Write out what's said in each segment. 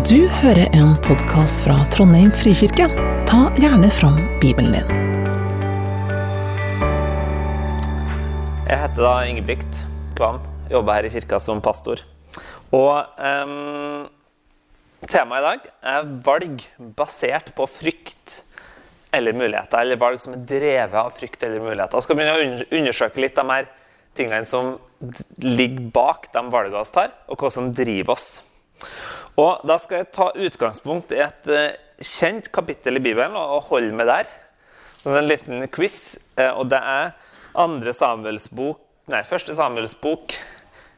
Du hører en podkast fra Trondheim frikirke. Ta gjerne fram Bibelen din. Jeg heter da Ingebrigt Kvam, jobber her i kirka som pastor. Og um, temaet i dag er valg basert på frykt eller muligheter. Eller valg som er drevet av frykt eller muligheter. Jeg skal begynne å undersøke litt de tingene som ligger bak de valgene vi tar, og hva som driver oss. Og Da skal jeg ta utgangspunkt i et uh, kjent kapittel i Bibelen og holde meg der. Så en liten quiz. Uh, og det er andre bok, nei, første Samuels bok,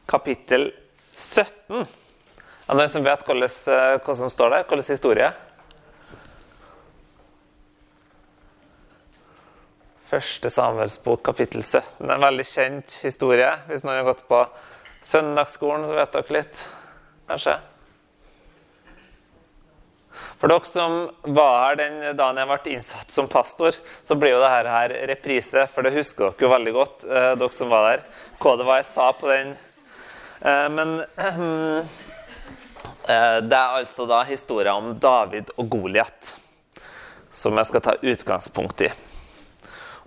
kapittel 17. Er det noen som vet uh, hva som står der? Hvilken historie? Første Samuels bok, kapittel 17. Det er En veldig kjent historie. Hvis noen har gått på søndagsskolen, så vet dere litt, kanskje? For dere som var her den dagen jeg ble innsatt som pastor, så blir jo dette her reprise, for det husker dere jo veldig godt, eh, dere som var der, hva det var jeg sa på den. Eh, men eh, det er altså da historien om David og Goliat som jeg skal ta utgangspunkt i.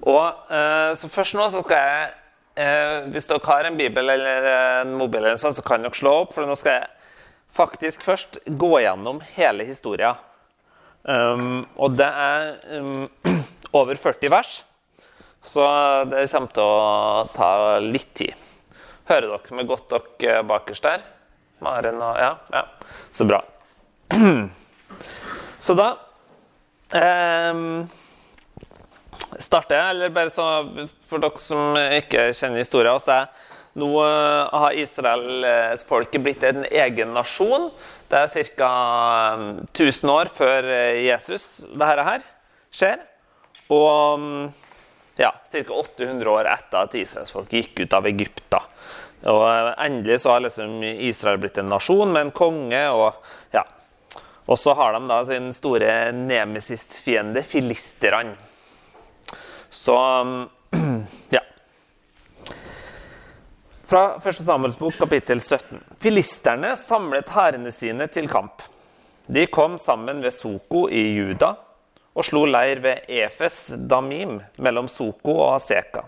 Og Så først nå så skal jeg Hvis dere har en bibel eller en mobil, eller sånn, så kan dere slå opp, for nå skal jeg faktisk først gå gjennom hele historien. Um, og det er um, over 40 vers, så det kommer til å ta litt tid. Hører dere meg godt dere bakerst der? Maren og Ja, ja. Så bra. Så da um, starter jeg, eller bare så for dere som ikke kjenner historien. så er nå har Israels folk blitt en egen nasjon. Det er ca. 1000 år før eh, Jesus dette her skjer. Og mm, ja, ca. 800 år etter at Israels folk gikk ut av Egypta. Og eh, Endelig så har liksom Israel blitt en nasjon med en konge. Og, ja. og så har de da sin store nemesis-fiende, filisterne. Så mm, ja. Fra 1. Samuels bok, kapittel 17. Filisterne samlet hærene sine til kamp. De kom sammen ved Soko i Juda og slo leir ved Efes Damim mellom Soko og Aseka.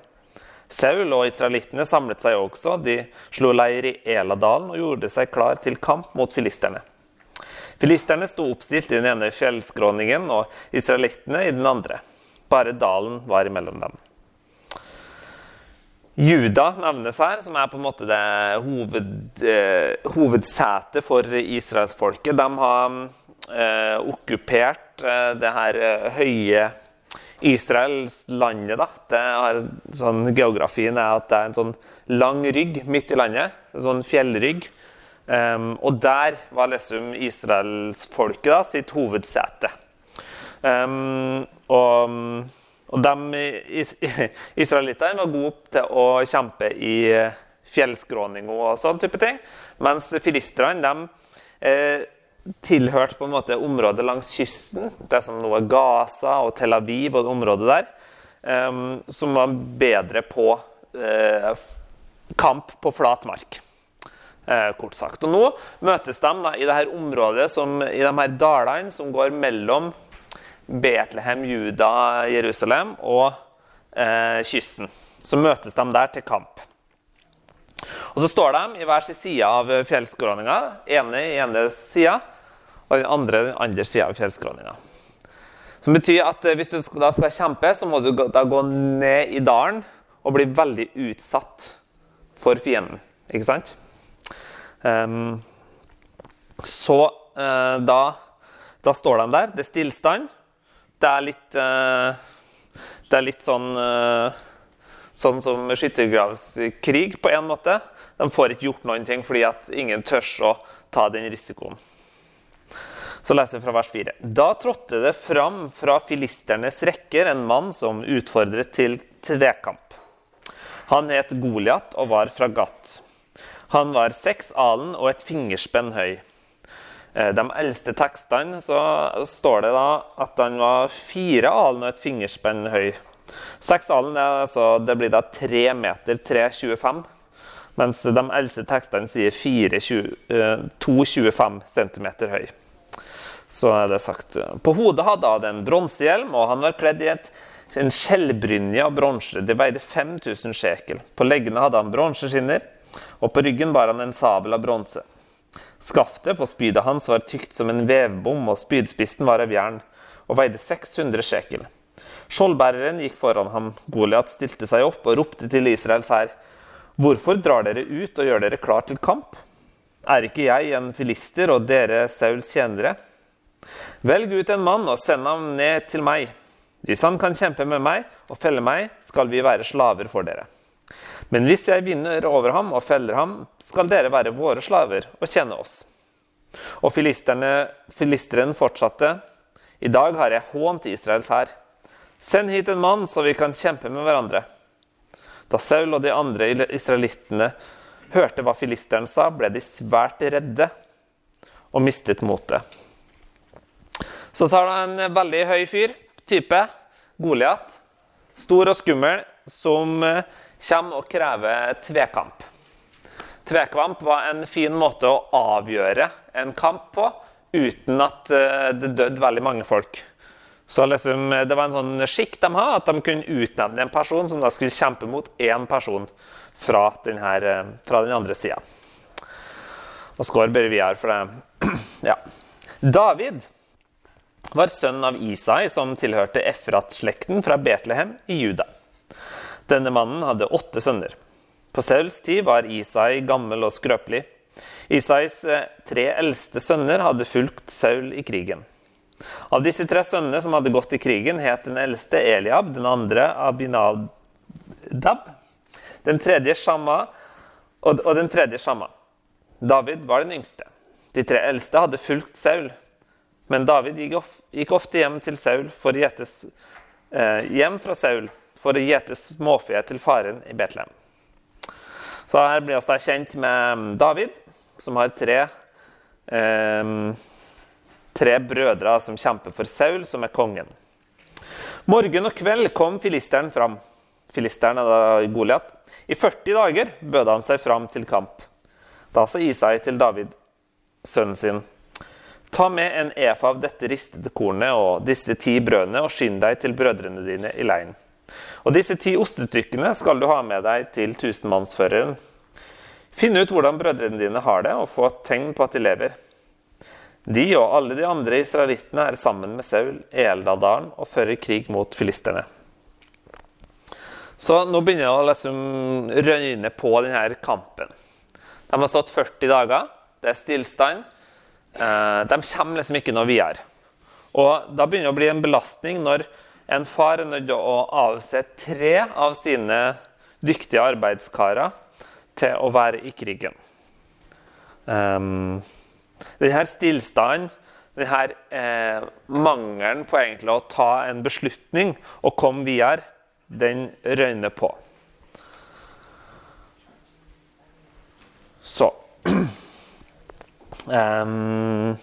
Saul og israelittene samlet seg også. De slo leir i Eladalen og gjorde seg klar til kamp mot filisterne. Filisterne sto oppstilt i den ene fjellskråningen og israelittene i den andre. Bare dalen var imellom dem. Juda nevnes her, som er på en måte det hoved, eh, hovedsetet for israelsfolket. De har eh, okkupert eh, det her eh, høye Israels landet. Da. Det har, sånn, geografien er at det er en sånn lang rygg midt i landet. En sånn fjellrygg. Um, og der var liksom israelsfolket sitt hovedsete. Um, og og de Israelittene var gode til å kjempe i eh, fjellskråning og sånn type ting. Mens filisterne de, eh, tilhørte på en måte området langs kysten. Det som nå er Gaza og Tel Aviv og det området der. Eh, som var bedre på eh, kamp på flat mark. Eh, kort sagt. Og nå møtes de da, i dette området, som, i de her dalene som går mellom Betlehem, Juda, Jerusalem og eh, kysten. Så møtes de der til kamp. Og Så står de i hver sin side av fjellskråninga. ene i ene sida og den andre i andre sida av fjellskråninga. Som betyr at eh, hvis du da skal kjempe, så må du da gå ned i dalen og bli veldig utsatt for fienden. Ikke sant? Um, så uh, da, da står de der. Det er stillstand. Det er litt uh, Det er litt sånn uh, Sånn som skyttergravskrig på en måte. De får ikke gjort noen ting fordi at ingen tør å ta den risikoen. Så leser jeg fra vers 4. Da trådte det fram fra filisternes rekker en mann som utfordret til tvekamp. Han het Goliat og var fra Gat. Han var seks alen og et fingerspenn høy. Eh, de eldste tekstene så står det da at han var fire alen og et fingerspenn høy. Seks alen er, altså, det blir da tre meter 3,25. Mens de eldste tekstene sier 2,25 cm høy. så er det sagt På hodet hadde han en bronsehjelm, og han var kledd i et, en skjellbrynje av bronse. Det veide 5000 sjekel. På leggene hadde han bronseskinner, og på ryggen bar han en sabel av bronse. Skaftet på spydet hans var tykt som en vevbom, og spydspissen var av jern og veide 600 sjekel. Skjoldbæreren gikk foran ham. Goliat stilte seg opp og ropte til Israels hær. Hvorfor drar dere ut og gjør dere klar til kamp? Er ikke jeg en filister og dere Sauls tjenere? Velg ut en mann og send ham ned til meg. Hvis han kan kjempe med meg og felle meg, skal vi være slaver for dere. Men hvis jeg vinner over ham og feller ham, skal dere være våre slaver og kjenne oss. Og filisteren fortsatte. I dag har jeg hånt Israels hær. Send hit en mann, så vi kan kjempe med hverandre. Da Saul og de andre israelittene hørte hva filisteren sa, ble de svært redde og mistet motet. Så tar han en veldig høy fyr, type Goliat. Stor og skummel, som eh, kommer og krever tvekamp. Tvekamp var en fin måte å avgjøre en kamp på uten at eh, det døde veldig mange folk. Så liksom, Det var en sånn skikk de hadde, at de kunne utnevne en person som da skulle kjempe mot én person fra, denne, eh, fra den andre sida. Og skår bare videre for det. Ja. David var sønn av Isai, som tilhørte Efrat-slekten fra Betlehem i Juda. Denne mannen hadde åtte sønner. På Sauls tid var Isai gammel og skrøpelig. Isais eh, tre eldste sønner hadde fulgt Saul i krigen. Av disse tre sønnene som hadde gått i krigen, het den eldste Eliab, den andre Abinadab, den tredje Shamma og, den tredje Shamma. David var den yngste. De tre eldste hadde fulgt Saul, men David gikk ofte hjem til Saul for å gjettes eh, hjem fra Saul for å gjete småfe til faren i Betlehem. Så her blir vi kjent med David, som har tre, eh, tre brødre som kjemper for Saul, som er kongen. Morgen og kveld kom filisteren fram. Filisteren er da Goliat. I 40 dager bød han seg fram til kamp. Da sa Isai til David, sønnen sin, ta med en efa av dette ristede kornet og disse ti brødene og skynd deg til brødrene dine i leiren. Og disse ti ostestykkene skal du ha med deg til tusenmannsføreren. Finn ut hvordan brødrene dine har det, og få tegn på at de lever. De og alle de andre israelittene er sammen med Saul i Eldadalen og fører krig mot filisterne. Så nå begynner det å liksom røyne på denne kampen. De har stått 40 dager. Det er stillstand. Eh, de kommer liksom ikke noe videre. Og da begynner det å bli en belastning når en far er nødt til å avse tre av sine dyktige arbeidskarer til å være i krigen. Um, denne stillstanden, denne eh, mangelen på egentlig å ta en beslutning og komme videre, den røyner på. Så um,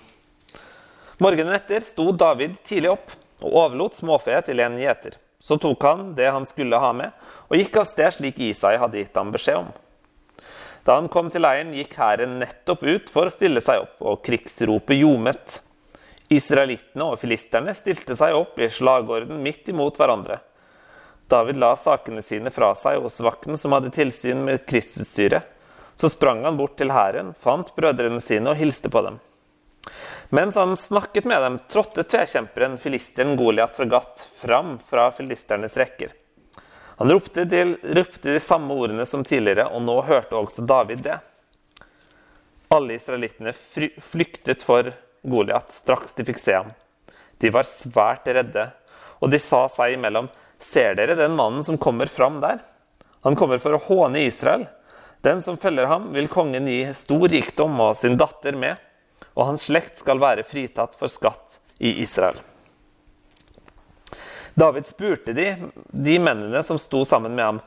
Morgenen etter sto David tidlig opp og overlot småfe til en gjeter. Så tok han det han skulle ha med, og gikk av sted slik Isai hadde gitt ham beskjed om. Da han kom til leiren, gikk hæren nettopp ut for å stille seg opp, og krigsropet ljomet. Israelittene og filisterne stilte seg opp i slagorden midt imot hverandre. David la sakene sine fra seg hos vakten som hadde tilsyn med krigsutstyret. Så sprang han bort til hæren, fant brødrene sine og hilste på dem. Mens han snakket med dem, trådte tvekjemperen filisteren Goliat fra Gat fram fra filisternes rekker. Han ropte, til, ropte de samme ordene som tidligere, og nå hørte også David det. Alle israelittene flyktet for Goliat straks de fikk se ham. De var svært redde, og de sa seg imellom, ser dere den mannen som kommer fram der? Han kommer for å håne Israel. Den som feller ham, vil kongen gi stor rikdom og sin datter med og hans slekt skal være fritatt for skatt i Israel. David spurte de, de mennene som sto sammen med ham,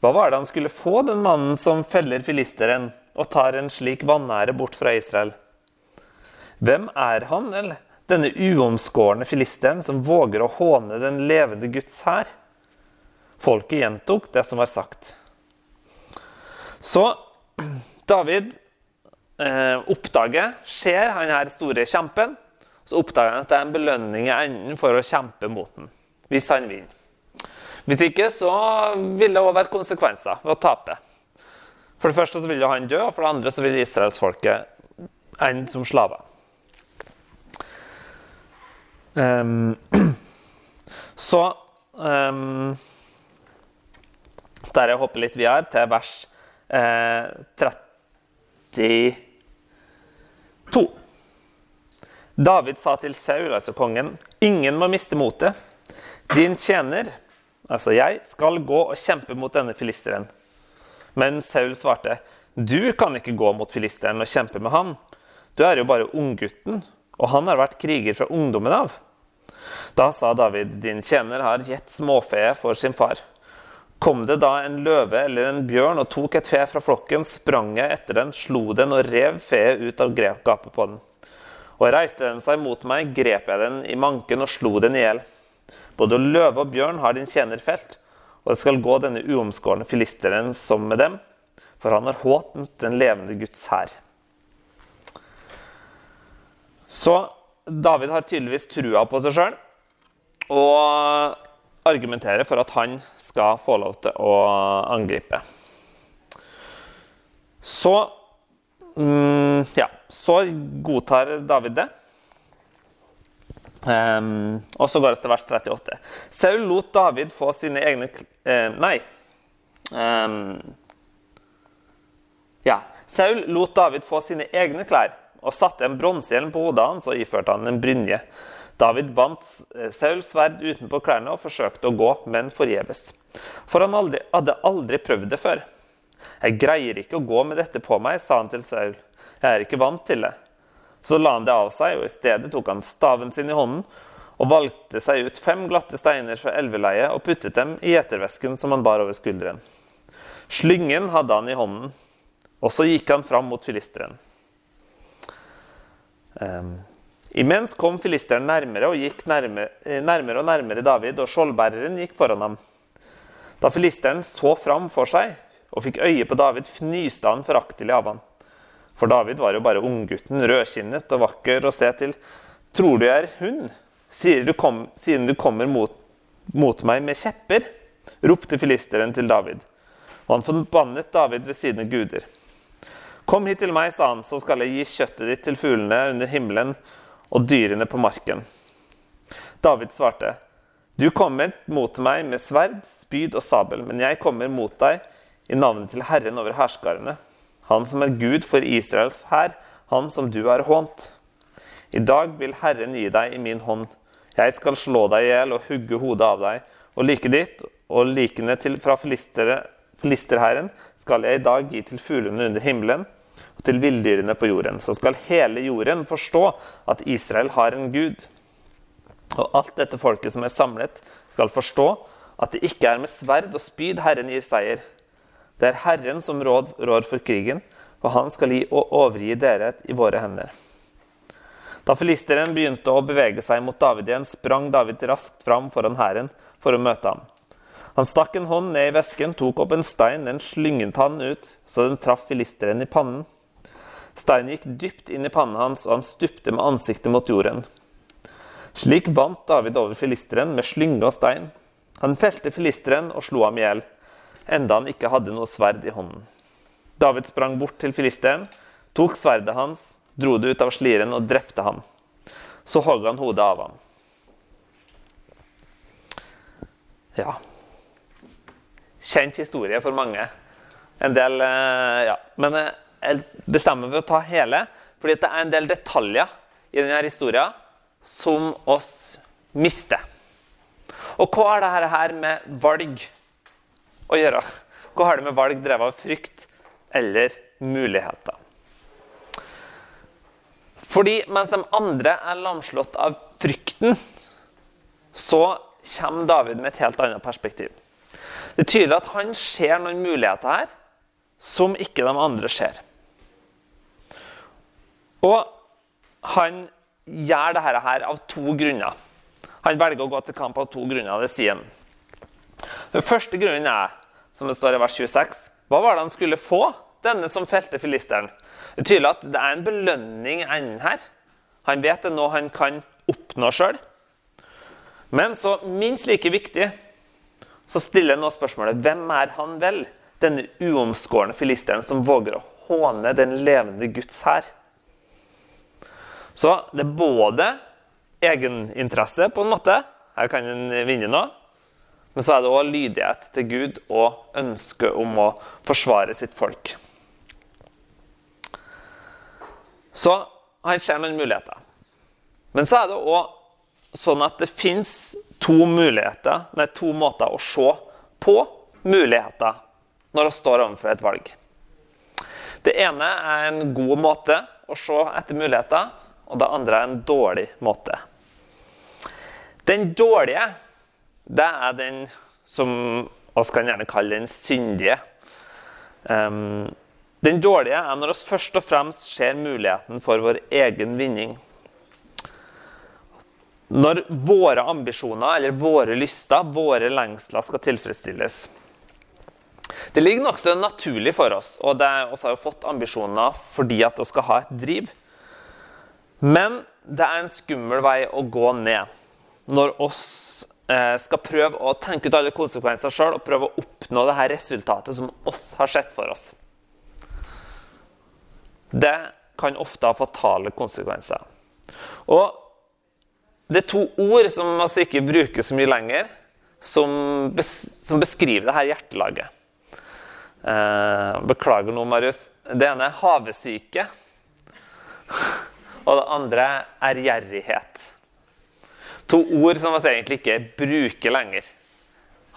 hva var det han skulle få, den mannen som feller filisteren og tar en slik vanære bort fra Israel? Hvem er han, eller denne uomskårne filisteren som våger å håne den levende Guds hær? Folket gjentok det som var sagt. Så David oppdager, ser han her store kjempen, så oppdager han at det er en belønning i enden for å kjempe mot den, hvis han vinner. Hvis ikke så vil det òg være konsekvenser ved å tape. For det første så vil han dø, og for det andre så vil israelsfolket ende som slaver. Um, så um, Der jeg hopper litt videre til vers eh, 32. David sa til Saul, altså kongen, ingen må miste motet. Din tjener, altså jeg, skal gå og kjempe mot denne filisteren. Men Saul svarte, du kan ikke gå mot filisteren og kjempe med ham. Du er jo bare unggutten, og han har vært kriger fra ungdommen av. Da sa David, din tjener har gitt småfe for sin far. Kom det da en løve eller en bjørn og tok et fe fra flokken, sprang jeg etter den, slo den og rev feet ut av gapet på den. Og reiste den seg mot meg, grep jeg den i manken og slo den i hjel. Både løve og bjørn har din tjener felt, og det skal gå denne uomskårne filisteren som med dem, for han har håtent den levende Guds hær. Så David har tydeligvis trua på seg sjøl. Og argumenterer for at han skal få lov til å angripe. Så mm, Ja, så godtar David det. Um, og så går det til vers 38. Saul lot David få sine egne uh, Nei. Um, ja. Saul lot David få sine egne klær og satte en bronsehjelm på hodet hans og iførte han en brynje. David bandt eh, Sauls sverd utenpå klærne og forsøkte å gå, men forgjeves. For han aldri, hadde aldri prøvd det før. Jeg greier ikke å gå med dette på meg, sa han til Saul. Jeg er ikke vant til det. Så la han det av seg, og i stedet tok han staven sin i hånden og valgte seg ut fem glatte steiner fra elveleiet og puttet dem i gjetervesken som han bar over skulderen. Slyngen hadde han i hånden, og så gikk han fram mot filisteren. Um, Imens kom filisteren nærmere og gikk nærmere, eh, nærmere og nærmere David, og skjoldbæreren gikk foran ham. Da filisteren så fram for seg og fikk øye på David, fnyste han foraktelig av ham. For David var jo bare unggutten, rødkinnet og vakker å se til. Tror du jeg er hun, du, kom, siden du kommer mot, mot meg med kjepper? ropte filisteren til David. Og han forbannet David ved sine guder. Kom hit til meg, sa han, så skal jeg gi kjøttet ditt til fuglene under himmelen og dyrene på marken. David svarte, Du kommer mot meg med sverd, spyd og sabel, men jeg kommer mot deg i navnet til Herren over herskarene, Han som er Gud for Israels hær, Han som du har hånt. I dag vil Herren gi deg i min hånd. Jeg skal slå deg i hjel og hugge hodet av deg, og like ditt og likene til fra filisterherren skal jeg i dag gi til fuglene under himmelen til villdyrene på jorden. Så skal hele jorden forstå at Israel har en gud. Og alt dette folket som er samlet, skal forstå at det ikke er med sverd og spyd Herren gir seier. Det er Herren som råd, rår for krigen, og han skal gi og overgi dere i våre hender. Da filisteren begynte å bevege seg mot David igjen, sprang David raskt fram foran hæren for å møte ham. Han stakk en hånd ned i vesken, tok opp en stein, den slynget han ut, så den traff filisteren i pannen. Steinen gikk dypt inn i pannen hans, og han stupte med ansiktet mot jorden. Slik vant David over filisteren med slynge og stein. Han felte filisteren og slo ham i hjel, enda han ikke hadde noe sverd i hånden. David sprang bort til filisteren, tok sverdet hans, dro det ut av sliren og drepte ham. Så hogg han hodet av ham. Ja, kjent historie for mange. En del eh, Ja. Men eh, jeg bestemmer meg for å ta hele, fordi det er en del detaljer i denne historien som oss mister. Og hva har dette her med valg å gjøre? Hva har det med valg drevet av frykt eller muligheter? Fordi mens de andre er lamslått av frykten, så kommer David med et helt annet perspektiv. Det er tydelig at han ser noen muligheter her som ikke de andre ser. Og han gjør dette her av to grunner. Han velger å gå til kamp av to grunner. det sier han. Den første grunnen er, som det står i vers 26, hva var det han skulle få, denne som felte filisteren? Det er tydelig at det er en belønning i enden her. Han vet det er noe han kan oppnå sjøl. Men så minst like viktig så stiller nå spørsmålet hvem er han vel? Denne uomskårne filisteren som våger å håne den levende Guds hær. Så det er både egeninteresse, på en måte. Her kan en vinne noe. Men så er det òg lydighet til Gud og ønske om å forsvare sitt folk. Så han ser noen muligheter. Men så er det òg sånn at det fins to to måter å se på muligheter når vi står overfor et valg. Det ene er en god måte å se etter muligheter, og det andre er en dårlig måte. Den dårlige, det er den som vi kan gjerne kalle den syndige. Um, den dårlige er når vi først og fremst ser muligheten for vår egen vinning. Når våre ambisjoner eller våre lyster, våre lengsler, skal tilfredsstilles. Det ligger nokså naturlig for oss, og vi har jo fått ambisjoner fordi at vi skal ha et driv. Men det er en skummel vei å gå ned når oss eh, skal prøve å tenke ut alle konsekvenser sjøl og prøve å oppnå det her resultatet som oss har sett for oss. Det kan ofte ha fatale konsekvenser. Og det er to ord som vi ikke bruker så mye lenger, som beskriver det her hjertelaget. Eh, beklager nå, Marius. Det ene er havesyke. Og det andre er gjerrighet. To ord som vi egentlig ikke bruker lenger.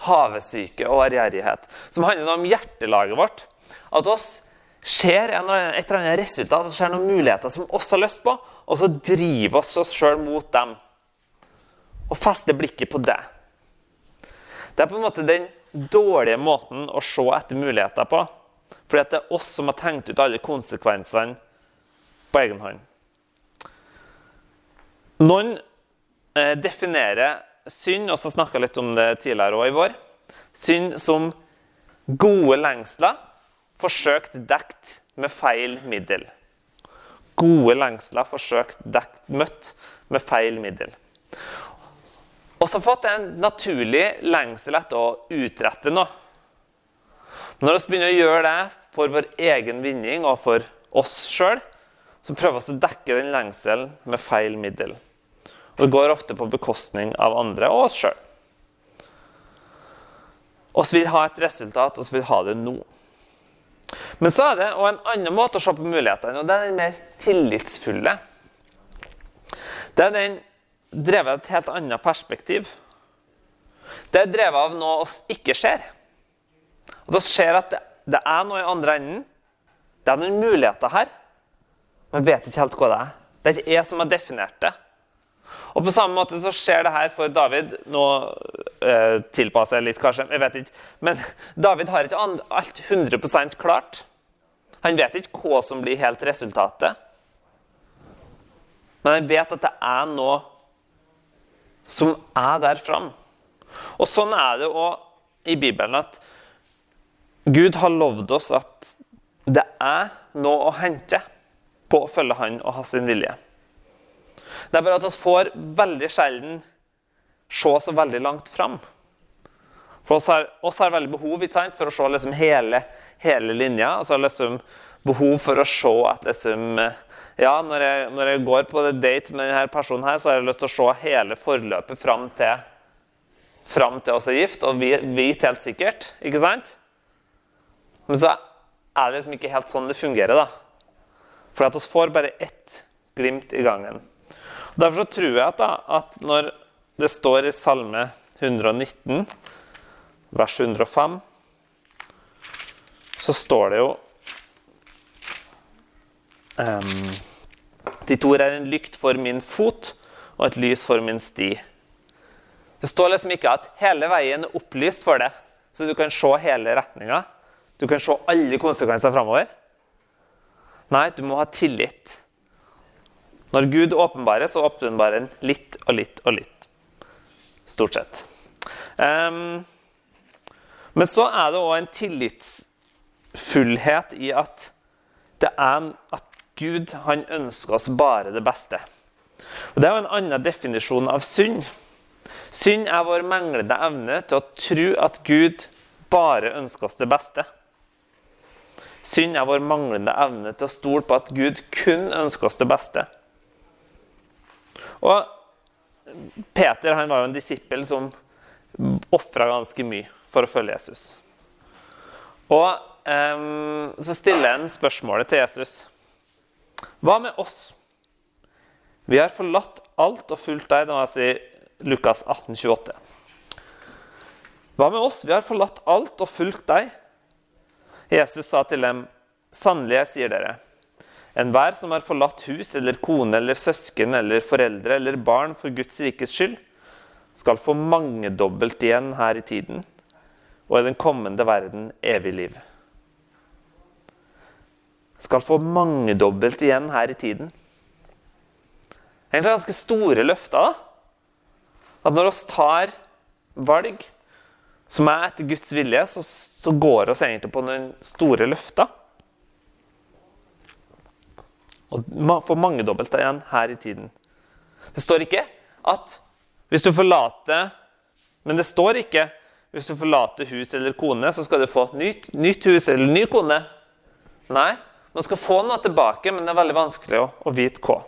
Havesyke og ærgjerrighet. Som handler om hjertelaget vårt. At oss ser et eller annet resultat, og ser noen muligheter som oss har lyst på, og så driver oss oss sjøl mot dem. Og fester blikket på det. Det er på en måte den dårlige måten å se etter muligheter på. Fordi det er oss som har tenkt ut alle konsekvensene på egen hånd. Noen eh, definerer synd, og så snakka litt om det tidligere også i vår, synd som gode lengsler forsøkt dekt med feil middel. Gode lengsler forsøkt dekt, møtt med feil middel. Og så fått en naturlig lengsel etter å utrette noe. Når vi begynner å gjøre det for vår egen vinning og for oss sjøl, så prøver vi å dekke den lengselen med feil middel. Og Det går ofte på bekostning av andre og oss sjøl. Vi vil ha et resultat, og vi vil ha det nå. Men så er det og en annen måte å se på mulighetene, og det er den mer tillitsfulle. Det er den drevet av et helt annet perspektiv. Det er drevet av noe oss ikke ser. Og Vi ser at det, det, er noe i andre enden. Det er noen muligheter her, men vet ikke helt hva det er. Det er ikke jeg som har definert det. Og På samme måte så skjer det her for David. Nå eh, tilpasser jeg litt, kanskje. jeg vet ikke. Men David har ikke alt 100% klart. Han vet ikke hva som blir helt resultatet. Men han vet at det er noe som er der fram. Og sånn er det òg i Bibelen at Gud har lovd oss at det er noe å hente på å følge Han og ha sin vilje. Det er bare at vi får veldig sjelden se så veldig langt fram. For oss har, oss har veldig behov sant, for å se liksom hele, hele linja. Altså liksom behov for å se at liksom, ja, når jeg, når jeg, går på date med denne personen, her, så har jeg lyst til å se hele forløpet fram til, fram til oss er gift, og vi vite helt sikkert. Ikke sant? Men så er det liksom ikke helt sånn det fungerer. da. For at vi får bare ett glimt i gangen. Derfor så tror jeg at, da, at når det står i Salme 119, vers 105, så står det jo Um, ditt ord er en lykt for min fot og et lys for min sti. Det står liksom ikke at hele veien er opplyst for deg, så du kan se hele retninga. Du kan se alle konsekvenser framover. Nei, du må ha tillit. Når Gud åpenbarer, så åpenbarer han litt og litt og litt. Stort sett. Um, men så er det òg en tillitsfullhet i at det er at Gud han ønsker oss bare det beste. Og Det er jo en annen definisjon av synd. Synd er vår manglende evne til å tro at Gud bare ønsker oss det beste. Synd er vår manglende evne til å stole på at Gud kun ønsker oss det beste. Og Peter han var jo en disippel som ofra ganske mye for å følge Jesus. Og um, så stiller han spørsmålet til Jesus. Hva med oss? Vi har forlatt alt og fulgt deg. Det jeg sier Lukas 18, 28. Hva med oss? Vi har forlatt alt og fulgt deg. Jesus sa til dem, sannelig, jeg sier dere, enhver som har forlatt hus eller kone eller søsken eller foreldre eller barn for Guds rikes skyld, skal få mangedobbelt igjen her i tiden og i den kommende verden evig liv. Skal få mangedobbelt igjen her i tiden. Egentlig ganske store løfter. da. At når vi tar valg som er etter Guds vilje, så, så går vi egentlig på noen store løfter. Og får mangedobbelt igjen her i tiden. Det står ikke at hvis du forlater Men det står ikke hvis du forlater hus eller kone, så skal du få et nytt, nytt hus eller ny kone. Nei, man skal få noe tilbake, men det er veldig vanskelig å, å vite hva.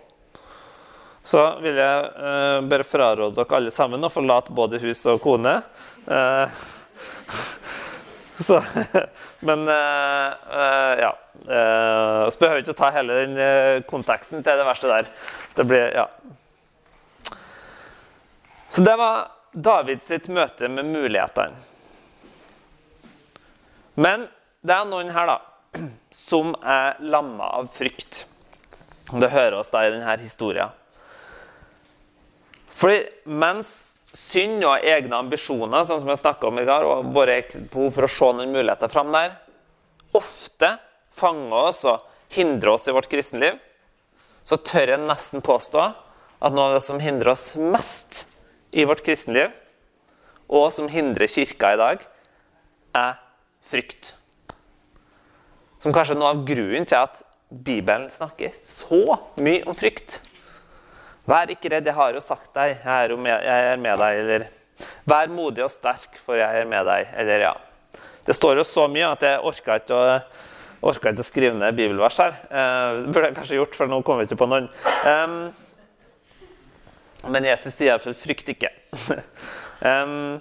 Så vil jeg eh, bare fraråde dere alle sammen å forlate både hus og kone. Uh, så, men uh, ja. Vi behøver ikke å ta hele den konteksten til det verste der. Det blir, ja. Så det var Davids møte med mulighetene. Men det er noen her da, som er lamma av frykt. Det hører oss da i denne historien. Fordi mens synd og egne ambisjoner sånn som jeg om i dag, og våre behov for å se noen muligheter fram der, ofte fanger oss og hindrer oss i vårt kristenliv, så tør jeg nesten påstå at noe av det som hindrer oss mest i vårt kristenliv, og som hindrer kirka i dag, er frykt. Som kanskje er noe av grunnen til at Bibelen snakker så mye om frykt. Vær ikke redd, jeg har jo sagt deg, jeg er, med, deg. Eller vær modig og sterk, for jeg er med deg. Eller ja. Det står jo så mye at jeg orka ikke å, orka ikke å skrive ned bibelvers her. Eh, burde jeg kanskje gjort, for nå kommer vi ikke på noen. Um, men Jesus sier iallfall 'frykt ikke'. um,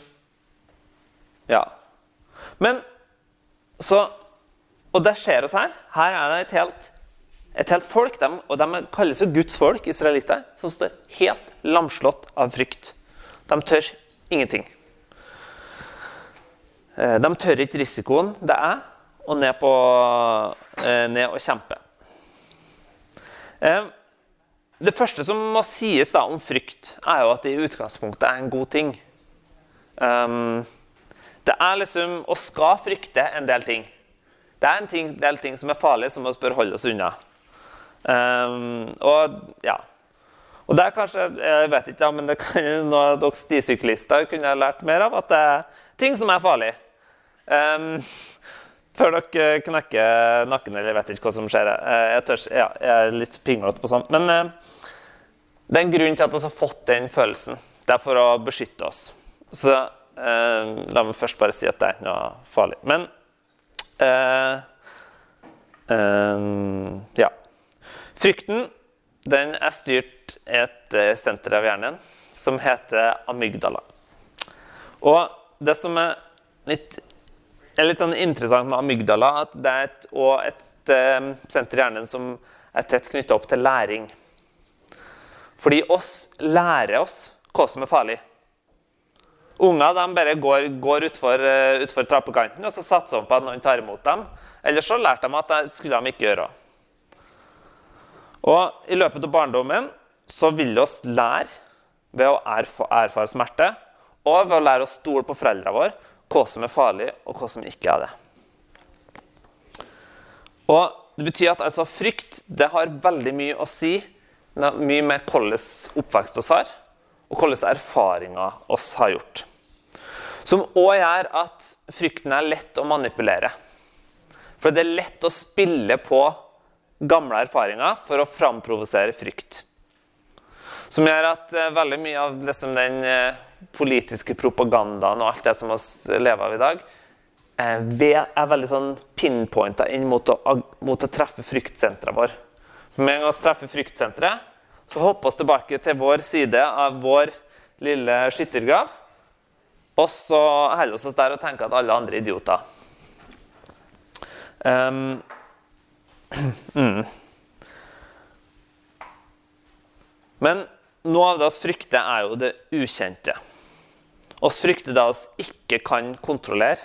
ja. Men så Og det skjer oss her. Her er det et helt, et helt folk, de, og de kalles jo Guds folk, israelitter, som står helt lamslått av frykt. De tør ingenting. Eh, de tør ikke risikoen det er å ned, på, eh, ned og kjempe. Um, det første som må sies da om frykt, er jo at det i utgangspunktet er en god ting. Um, det er liksom Og skal frykte en del ting. Det er en ting, del ting som er farlig, som vi bør holde oss unna. Um, og ja. Og det er kanskje Jeg vet ikke, men det kan noe dere stisyklister kunne jeg lært mer av. At det er ting som er farlige. Um, før dere knekker nakken eller jeg vet ikke hva som skjer. Eh, jeg, tør, ja, jeg er litt pinglete på sånt. Men uh, det er en grunn til at vi har fått den følelsen. Det er for å beskytte oss. Så uh, la meg først bare si at det er ikke noe farlig. Men uh, ja. Frykten den er styrt et senter av hjernen som heter amygdala. Og det som er litt er litt sånn interessant med amygdala at det er et, et um, senter i hjernen som er tett knytta opp til læring. Fordi oss lærer oss hva som er farlig. Unger de bare går, går utfor, uh, utfor trappekanten og så satser de på at noen tar imot dem. Eller så lærte de at det skulle de ikke gjøre. Og I løpet av barndommen så vil vi lære ved å erfare smerte og ved å lære å stole på foreldrene våre hva som er farlig, og hva som ikke er det. Og Det betyr at altså, frykt det har veldig mye å si, mye med hvordan oppvekst oss har, og hvordan erfaringer oss har gjort. Som òg gjør at frykten er lett å manipulere. For det er lett å spille på gamle erfaringer for å framprovosere frykt. Som gjør at eh, veldig mye av liksom, den eh, politiske propagandaen og alt det som vi lever av i dag, eh, er veldig sånn pinpointa inn mot å, mot å treffe fryktsenteret vår. For med en gang vi treffer fryktsenteret, så hopper vi tilbake til vår side av vår lille skyttergrav. Og så holder vi oss der og tenker at alle andre er idioter. Um, mm. Men noe av det vi frykter, er jo det ukjente. Vi frykter det vi ikke kan kontrollere.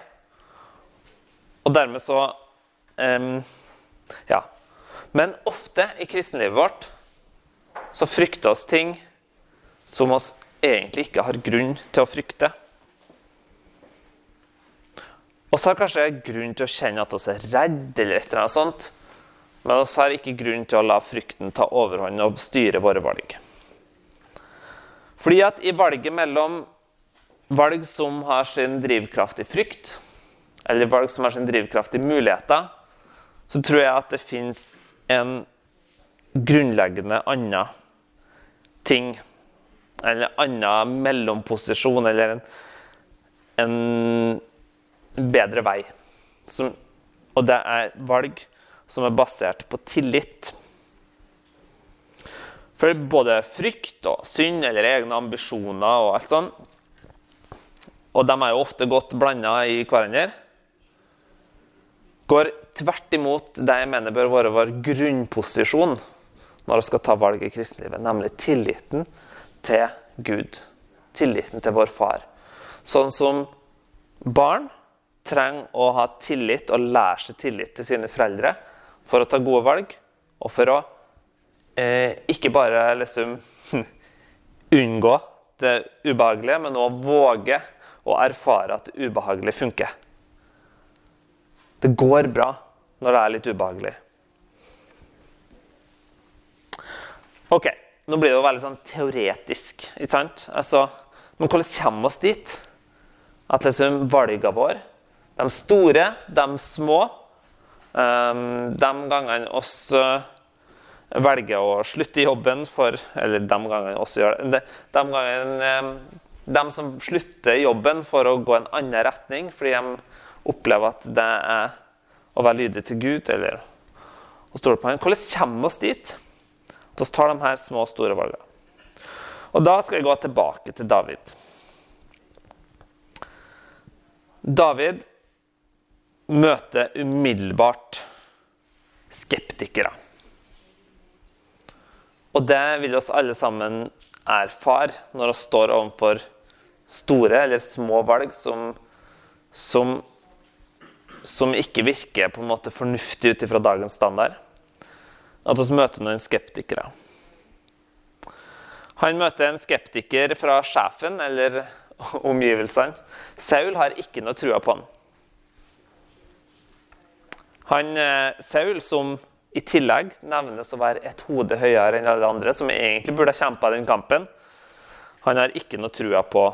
Og dermed så um, Ja. Men ofte i kristenlivet vårt så frykter oss ting som vi egentlig ikke har grunn til å frykte. Vi har kanskje grunn til å kjenne at vi er redde, eller et eller annet sånt, men vi har ikke grunn til å la frykten ta overhånd og styre våre valg. Fordi at i valget mellom valg som har sin drivkraft i frykt, eller valg som har sin drivkraft i muligheter, så tror jeg at det fins en grunnleggende annen ting. Eller en annen mellomposisjon, eller en, en bedre vei. Som, og det er valg som er basert på tillit. For både frykt og synd eller egne ambisjoner og alt sånt, og de er jo ofte godt blanda i hverandre, går tvert imot det jeg mener bør være vår grunnposisjon når vi skal ta valg i kristenlivet, nemlig tilliten til Gud. Tilliten til vår far. Sånn som barn trenger å ha tillit og lære seg tillit til sine foreldre for å ta gode valg, og for å eh, ikke bare liksom unngå det ubehagelige, men òg våge å erfare at det ubehagelige funker. Det går bra når det er litt ubehagelig. Ok, Nå blir det jo veldig sånn teoretisk. ikke sant? Altså, men hvordan kommer vi oss dit? At liksom valgene våre, de store, de små De gangene oss uh, velger å slutte i jobben for Eller de gangene oss gjør det. De, gangene um, de som slutter i jobben for å gå en annen retning fordi de opplever at det er å være lydig til Gud eller å stole på ham. Hvordan kommer vi oss dit? At vi tar de her små og store valgene. Og Da skal jeg gå tilbake til David. David møter umiddelbart skeptikere. Og det vil oss alle sammen erfare når vi står overfor store eller små valg som, som som ikke virker på en måte fornuftig ut ifra dagens standard. At vi møter noen skeptikere. Han møter en skeptiker fra sjefen eller omgivelsene. Saul har ikke noe trua på han. Han eh, Saul, som i tillegg nevnes å være et hode høyere enn alle andre, som egentlig burde ha kjempa den kampen, han har ikke noe trua på,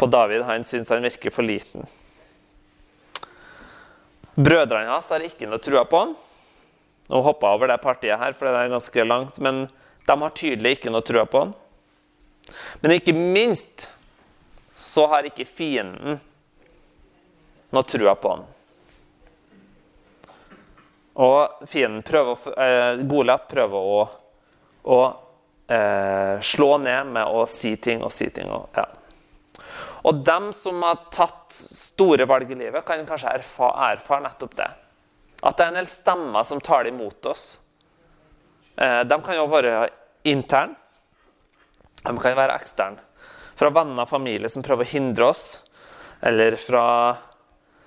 på David. Han syns han virker for liten. Brødrene hans har ikke noe trua på han. Nå hoppa jeg over det partiet her, for det er ganske langt. Men de har tydelig ikke noe trua på han. Men ikke minst så har ikke fienden noe trua på han. Og fienden prøver, eh, Goliat prøver å, å eh, slå ned med å si ting og si ting. Og, ja. Og dem som har tatt store valg i livet, kan kanskje erfare, erfar nettopp det. At det er en del stemmer som taler imot oss. Eh, de kan jo være interne. De kan være eksterne. Fra venner og familie som prøver å hindre oss. Eller fra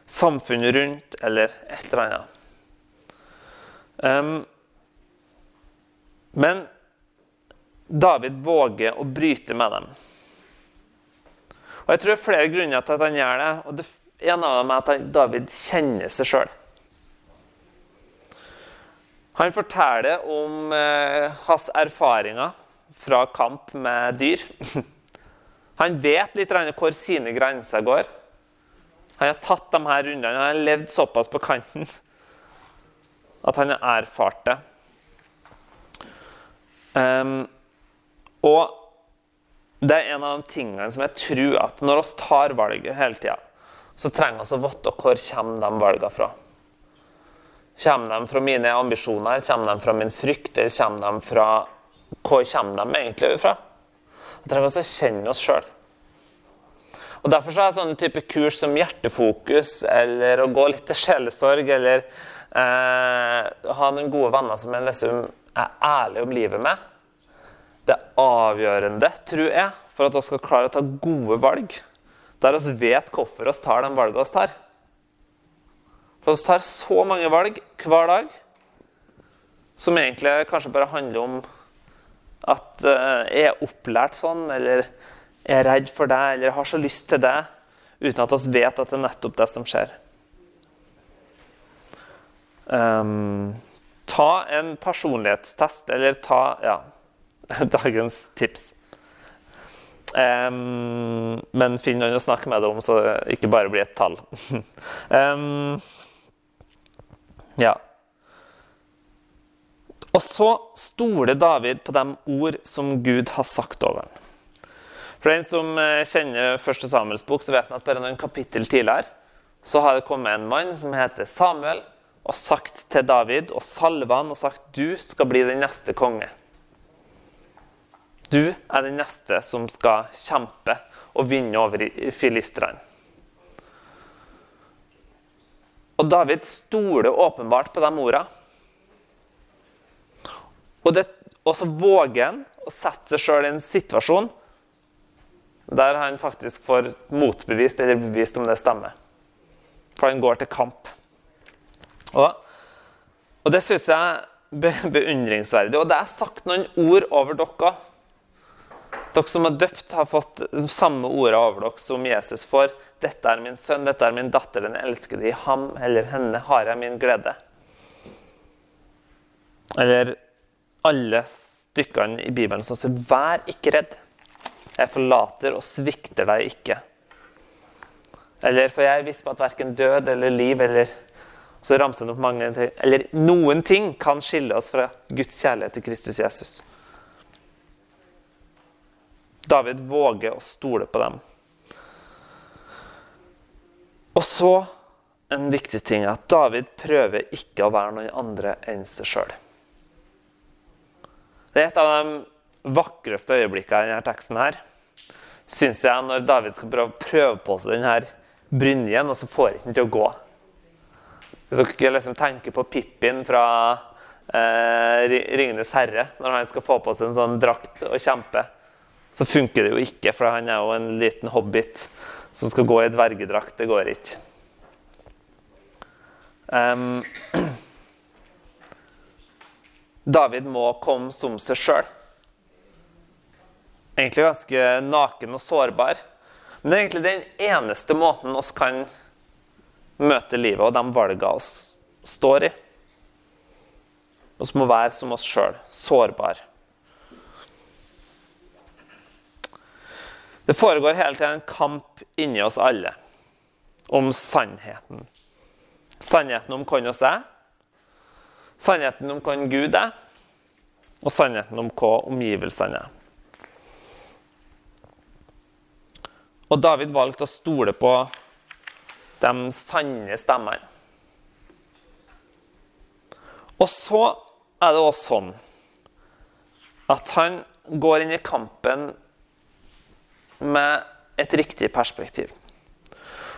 samfunnet rundt, eller et eller annet. Um, men David våger å bryte med dem. Og Jeg tror det er flere grunner til at han gjør det. og det En av dem er at David kjenner seg sjøl. Han forteller om eh, hans erfaringer fra kamp med dyr. Han vet litt hvor sine grenser går. Han har tatt de her rundene. Han har levd såpass på kanten at han har erfart det. Um, Og det er en av de tingene som jeg tror at når vi tar valget hele tida, så trenger vi å vite hvor kommer de valgene fra. Kommer de fra mine ambisjoner, kommer de fra min frykt, eller kommer de fra Hvor kommer de egentlig fra? Vi trenger å kjenne oss sjøl. Og Derfor så er sånne type kurs som hjertefokus, eller å gå litt til sjelesorg, eller eh, ha noen gode venner som jeg liksom er ærlig om livet med, det er avgjørende, tror jeg, for at vi skal klare å ta gode valg. Der vi vet hvorfor vi tar de valgene vi tar. For vi tar så mange valg hver dag som egentlig kanskje bare handler om at uh, jeg er opplært sånn, eller jeg er redd for det, eller jeg har så lyst til det, uten at vi vet at det er nettopp det som skjer. Um, ta en personlighetstest, eller ta Ja, dagens tips. Um, men finn noen å snakke med deg om, så det ikke bare blir et tall. um, ja. Og så stoler David på de ord som Gud har sagt over ham. For den som eh, kjenner første Samuels bok, så vet han at bare noen kapittel tidligere så har det kommet en mann som heter Samuel, og sagt til David og salva han og sagt du skal bli den neste konge. Du er den neste som skal kjempe og vinne over filistrene. Og David stoler åpenbart på de ordene. Og, det, og så våger han å sette seg sjøl i en situasjon der han faktisk får motbevist eller bevist om det stemmer. For han går til kamp. Og, og det syns jeg er beundringsverdig. Og det er sagt noen ord over dere Dere som er døpt, har fått de samme ordene over dere som Jesus får. 'Dette er min sønn, dette er min datter, den elskede. I ham eller henne har jeg min glede.' Eller alle stykkene i Bibelen som sier 'Vær ikke redd'. Jeg forlater og svikter deg ikke. Eller for jeg er på at verken død eller liv eller så ramser han opp mange ting. Eller noen ting kan skille oss fra Guds kjærlighet til Kristus Jesus. David våger å stole på dem. Og så en viktig ting er at David prøver ikke å være noen andre enn seg sjøl. Det er et av de vakreste øyeblikkene i denne teksten her, syns jeg, når David skal prøve, på seg denne brynjen, og så får ikke den til å gå. Hvis dere liksom tenker på Pippin fra eh, 'Ringenes herre', når han skal få på seg en sånn drakt og kjempe, så funker det jo ikke, for han er jo en liten hobbit som skal gå i dvergedrakt. Det går ikke. Um, David må komme som seg sjøl. Egentlig ganske naken og sårbar. Men det er egentlig den eneste måten oss kan møte livet og de valgene vi står i. Vi må være som oss sjøl, sårbare. Det foregår hele tida en kamp inni oss alle om sannheten. Sannheten om hvem oss er, sannheten om hvem Gud er, og sannheten om hva omgivelsene er. Og David valgte å stole på de sanne stemmene. Og så er det også sånn at han går inn i kampen med et riktig perspektiv.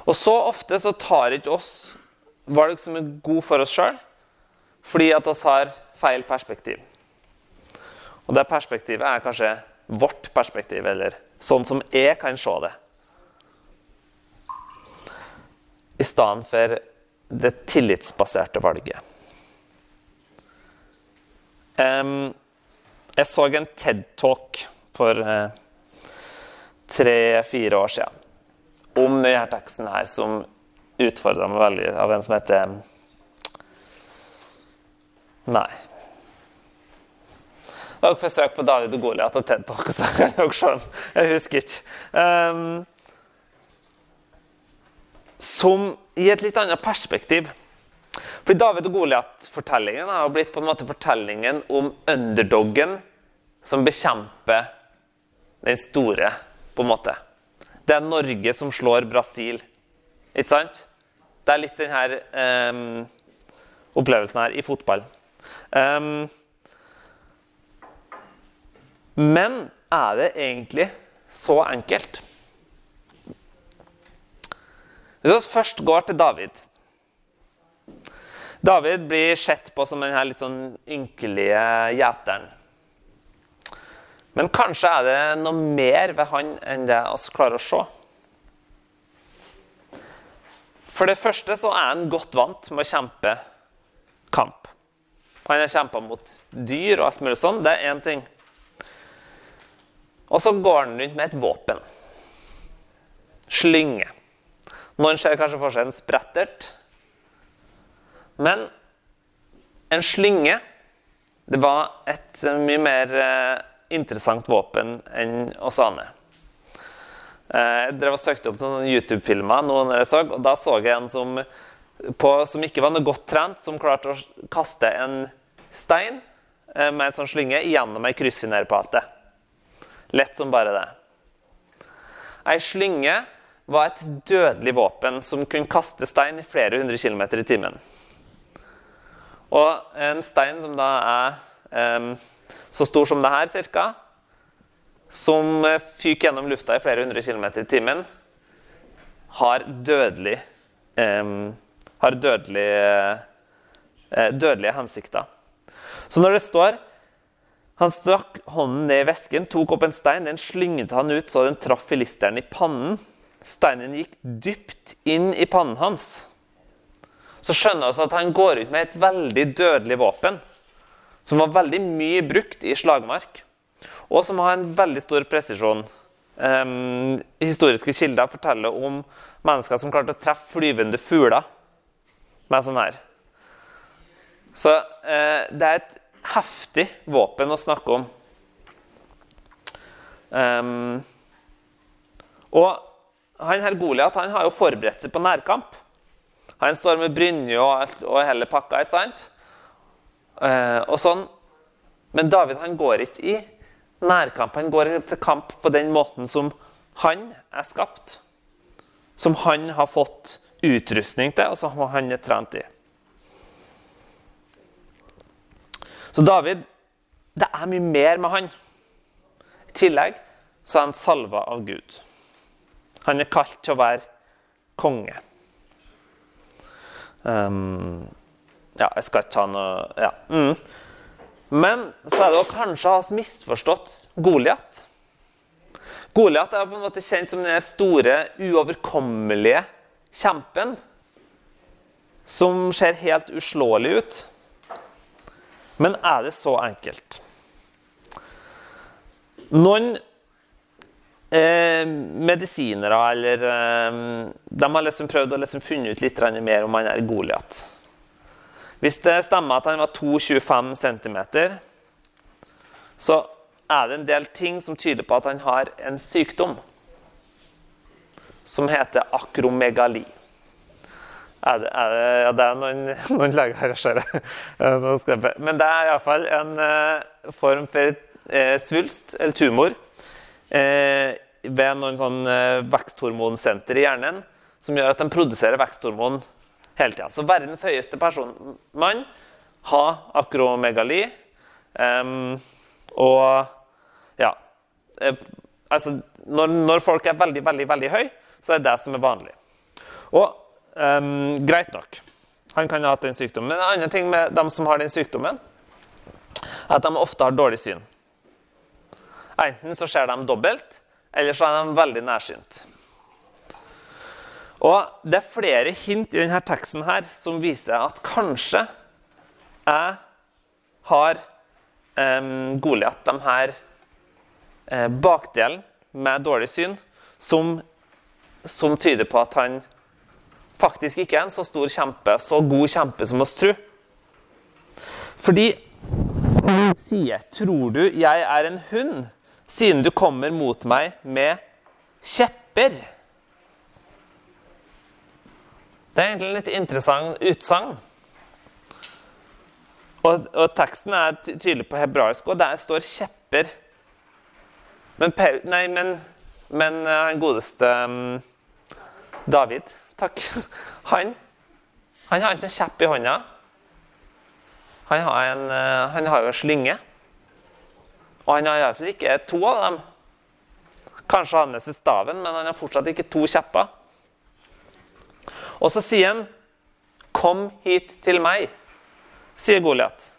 Og så ofte så tar ikke oss valg som er gode for oss sjøl, fordi at oss har feil perspektiv. Og det perspektivet er kanskje vårt perspektiv, eller sånn som jeg kan se det. I stedet for det tillitsbaserte valget. Um, jeg så en TED-talk for uh, tre-fire år siden om denne teksten her, som utfordra meg veldig, av en som heter Nei. Dere får søke på David og Goliat og TED Talk, så kan dere skjønne. Jeg husker ikke. Um, som i et litt annet perspektiv. Fordi David og Goliat-fortellingen har blitt på en måte fortellingen om underdoggen som bekjemper den store, på en måte. Det er Norge som slår Brasil. Ikke sant? Det er litt denne um, opplevelsen her i fotball. Um, men er det egentlig så enkelt? Hvis vi først går til David David blir sett på som denne litt sånn ynkelige gjeteren. Men kanskje er det noe mer ved han enn det vi klarer å se. For det første så er han godt vant med å kjempe kamp. Han har kjempa mot dyr og alt mulig sånn. Det er én ting. Og så går han rundt med et våpen. Slynge. Noen ser kanskje for seg en sprettert. Men en slynge det var et mye mer eh, interessant våpen enn oss aner. Eh, jeg drev og søkte opp noen YouTube-filmer, noen jeg så, og da så jeg en som, på, som, ikke var noe godt trent, som klarte å kaste en stein eh, med en sånn slynge gjennom ei kryssfinerpate. Lett som bare det. Ei slynge var et dødelig våpen som kunne kaste stein i flere hundre kilometer i timen. Og en stein som da er um, så stor som det her ca., som fyker gjennom lufta i flere hundre kilometer i timen, har dødelig um, har dødelig, uh, dødelige hensikter. Så når det står Han strakk hånden ned i vesken, tok opp en stein, den slynget han ut så den traff filisteren i pannen. Steinen gikk dypt inn i pannen hans så skjønner vi at han går ut med et veldig dødelig våpen. Som var veldig mye brukt i slagmark, og som har en veldig stor presisjon. Um, historiske kilder forteller om mennesker som klarte å treffe flyvende fugler med sånn her. Så uh, det er et heftig våpen å snakke om. Um, og han her Goliat han har jo forberedt seg på nærkamp. Han står med brynje og, og hele pakka. ikke sant? Eh, og sånn. Men David han går ikke i nærkamp. Han går til kamp på den måten som han er skapt. Som han har fått utrustning til, og som han er trent i. Så David Det er mye mer med han. I tillegg så er han salva av Gud. Han er kalt til å være konge. Um, ja, jeg skal ikke ta noe ja. Mm. Men så er det å kanskje ha misforstått Goliat. Goliat er på en måte kjent som den store, uoverkommelige kjempen. Som ser helt uslåelig ut. Men er det så enkelt? Noen Eh, medisinere eller eh, De har liksom prøvd å liksom funne ut litt mer om han er Goliat. Hvis det stemmer at han var 2,25 cm, så er det en del ting som tyder på at han har en sykdom som heter akromegali. Er det, er det, ja, det er noen, noen leger her, ser jeg. Men det er iallfall en eh, form for eh, svulst, eller tumor, eh, ved noen sånn eh, veksthormonsenter i hjernen som gjør at de produserer veksthormon hele tida. Så verdens høyeste personmann har akromegali. Um, og ja eh, Altså, når, når, folk er veldig, veldig, veldig høy, så er det det som er vanlig. Og um, greit nok. Han kan ha hatt den sykdommen. Men en annen ting med dem som har den sykdommen, er at de ofte har dårlig syn. Enten så ser de dobbelt, eller så er de veldig nærsynt. Og Det er flere hint i denne teksten her som viser at kanskje jeg har um, Goliat, her eh, bakdelen med dårlig syn, som, som, tyder på at han faktisk ikke er en så stor kjempe, så god kjempe som oss tror. Fordi han sier 'Tror du jeg er en hund?' Siden du kommer mot meg med kjepper. Det er egentlig en litt interessant utsagn. Og, og, teksten er tydelig på hebraisk, og der står 'kjepper'. Men, nei, men, men eh, han godeste um, David, takk, han, han har ikke en kjepp i hånda. Han har, en, uh, han har jo en slynge. Og han har iallfall ikke to av dem. Kanskje han med seg staven, men han har fortsatt ikke to kjepper. Og så sier han, 'Kom hit til meg', sier Goliat.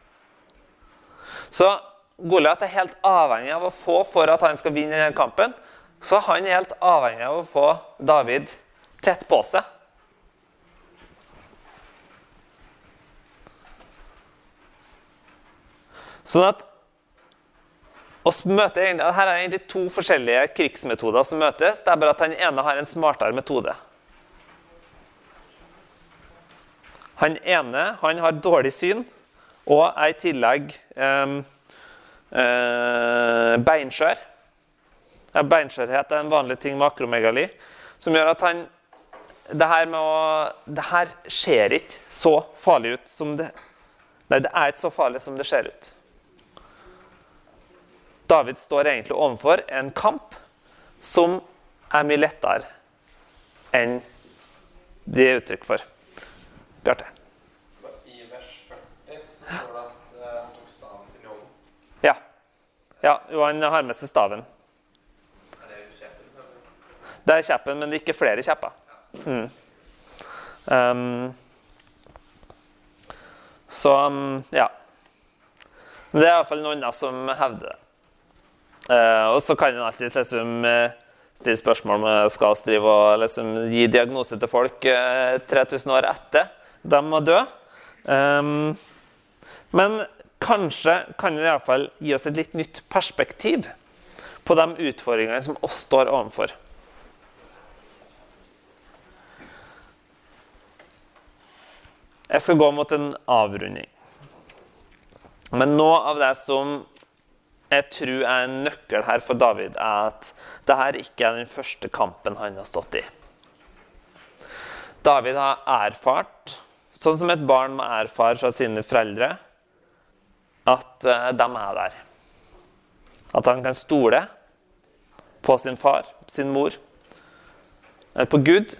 Så Goliat er helt avhengig av å få for at han skal vinne denne kampen. Så han er helt avhengig av å få David tett på seg. Sånn at møter, Her er egentlig to forskjellige krigsmetoder som møtes. Det er bare at den ene har en smartere metode. Han ene han har dårlig syn og er i tillegg eh, beinskjør. Ja, beinskjørhet er en vanlig ting med akromegali, som gjør at han det her, å, det her ser ikke så farlig ut som det Nei, det er ikke så farlig som det ser ut. David står egentlig overfor en kamp som er mye lettere enn de er uttrykk for. Bjarte. I vers 40 så står det at eh, han tok staven sin i hånden. Ja. ja. Jo, han har med seg staven. Er det kjeppen? Det er kjeppen, men det er ikke flere kjepper. Mm. Um, så um, ja. Men det er iallfall noen som hevder det. Eh, og så kan en alltid liksom, eh, stille spørsmål om jeg skal drive og liksom, gi diagnose til folk eh, 3000 år etter de var døde. Um, men kanskje kan det iallfall gi oss et litt nytt perspektiv på de utfordringene som oss står overfor. Jeg skal gå mot en avrunding. Men noe av det som jeg tror er en nøkkel her for David, er at dette ikke er den første kampen han har stått i. David har erfart, sånn som et barn må erfare fra sine foreldre, at eh, de er der. At han kan stole på sin far, sin mor, på Gud.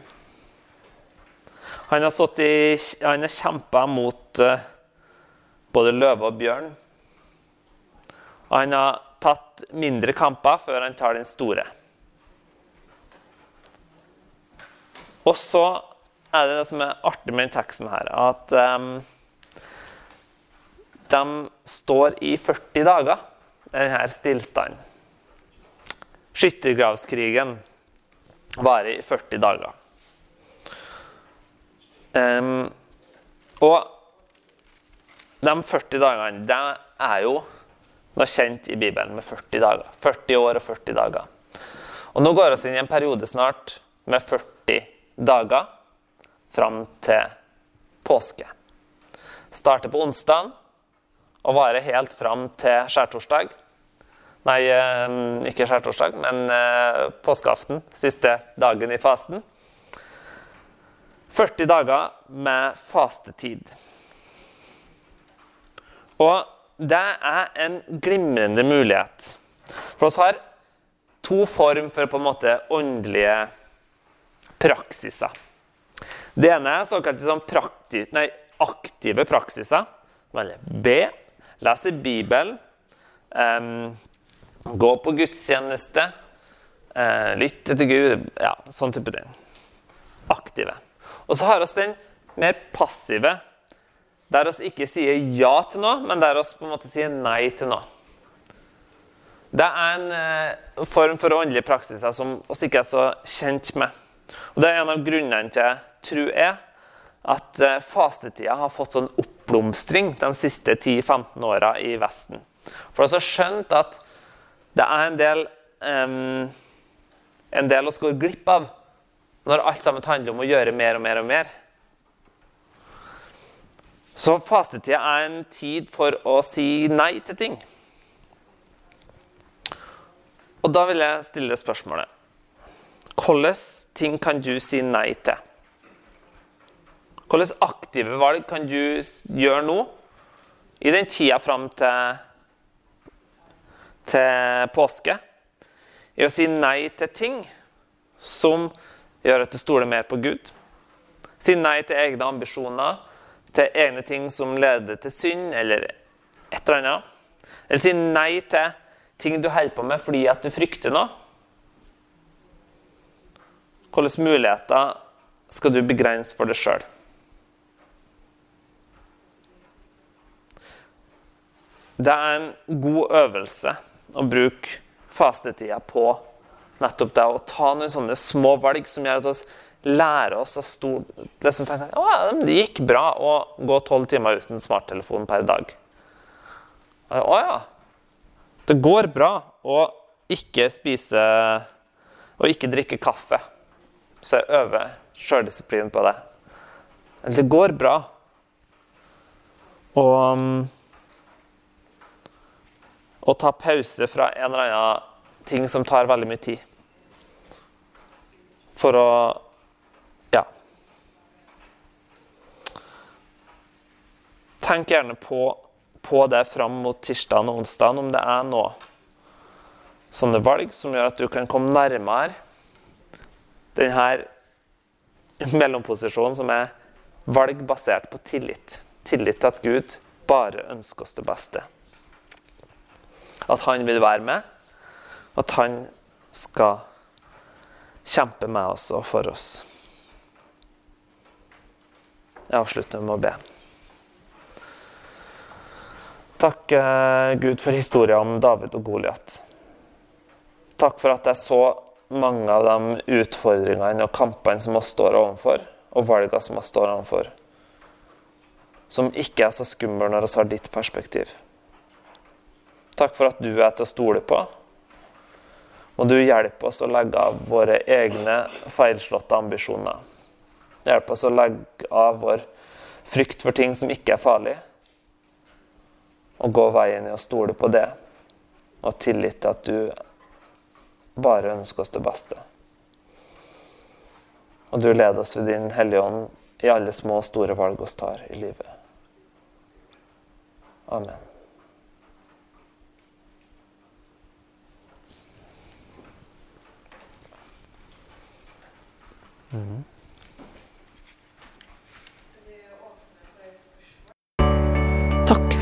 Han har, i, har kjempa mot uh, både løve og bjørn. Og han har tatt mindre kamper før han tar den store. Og så er det det som er artig med den teksten her, at um, de står i 40 dager, denne stillstanden. Skyttergravskrigen varer i 40 dager. Um, og de 40 dagene, det er jo noe kjent i Bibelen med 40 dager. 40 år og 40 dager. Og nå går vi inn i en periode snart med 40 dager fram til påske. Starter på onsdag og varer helt fram til skjærtorsdag. Nei, eh, ikke skjærtorsdag, men eh, påskeaften. Siste dagen i fasten. 40 dager med fastetid. Og det er en glimrende mulighet. For oss har to form for på en måte åndelige praksiser. Det ene er såkalte sånn prakti nei, aktive praksiser. Be, lese Bibelen, um, gå på gudstjeneste, uh, lytte til Gud Ja, sånn type ting. Aktive. Og så har vi den mer passive, der oss ikke sier ja til noe, men der oss på en måte sier nei til noe. Det er en eh, form for åndelige praksiser som vi ikke er så kjent med. Og Det er en av grunnene til tror er at eh, fastetida har fått sånn oppblomstring de siste 10-15 åra i Vesten. For vi har skjønt at det er en del um, en del vi går glipp av når alt sammen handler om å gjøre mer og mer og mer. Så fastetida er en tid for å si nei til ting. Og da vil jeg stille spørsmålet Hvilke ting kan du si nei til? Hvilke aktive valg kan du gjøre nå, i den tida fram til, til påske, i å si nei til ting som gjør at du stoler mer på Gud. Si nei til egne ambisjoner, til egne ting som leder til synd, eller et eller annet. Eller si nei til ting du holder på med fordi at du frykter noe. Hvilke muligheter skal du begrense for deg sjøl? Det er en god øvelse å bruke fastetida på nettopp det å ta noen sånne små valg som gjør at vi lærer oss å stå, liksom tenke at det gikk bra å gå tolv timer uten smarttelefon per dag. Å ja. Det går bra å ikke spise og ikke drikke kaffe. Så jeg øver sjøldisiplin på det. Det går bra. Og å ta pause fra en eller annen ting som tar veldig mye tid. For å ja. Tenk gjerne på, på det fram mot tirsdag og onsdag, om det er noe sånne valg som gjør at du kan komme nærmere denne mellomposisjonen som er valg basert på tillit. Tillit til at Gud bare ønsker oss det beste. At han vil være med. At han skal kjempe med oss og for oss. Jeg avslutter med å be. Takk, eh, Gud, for historien om David og Goliat. Takk for at jeg så mange av de utfordringene og kampene som vi står overfor, og valgene som vi står overfor, som ikke er så skumle når vi har ditt perspektiv. Takk for at du er til å stole på. Og du hjelper oss å legge av våre egne feilslåtte ambisjoner. Hjelp oss å legge av vår frykt for ting som ikke er farlig, og gå veien i å stole på det, og tillit til at du bare ønsker oss det beste. Og du leder oss ved Din Hellige Ånd i alle små og store valg vi tar i livet. Amen. Takk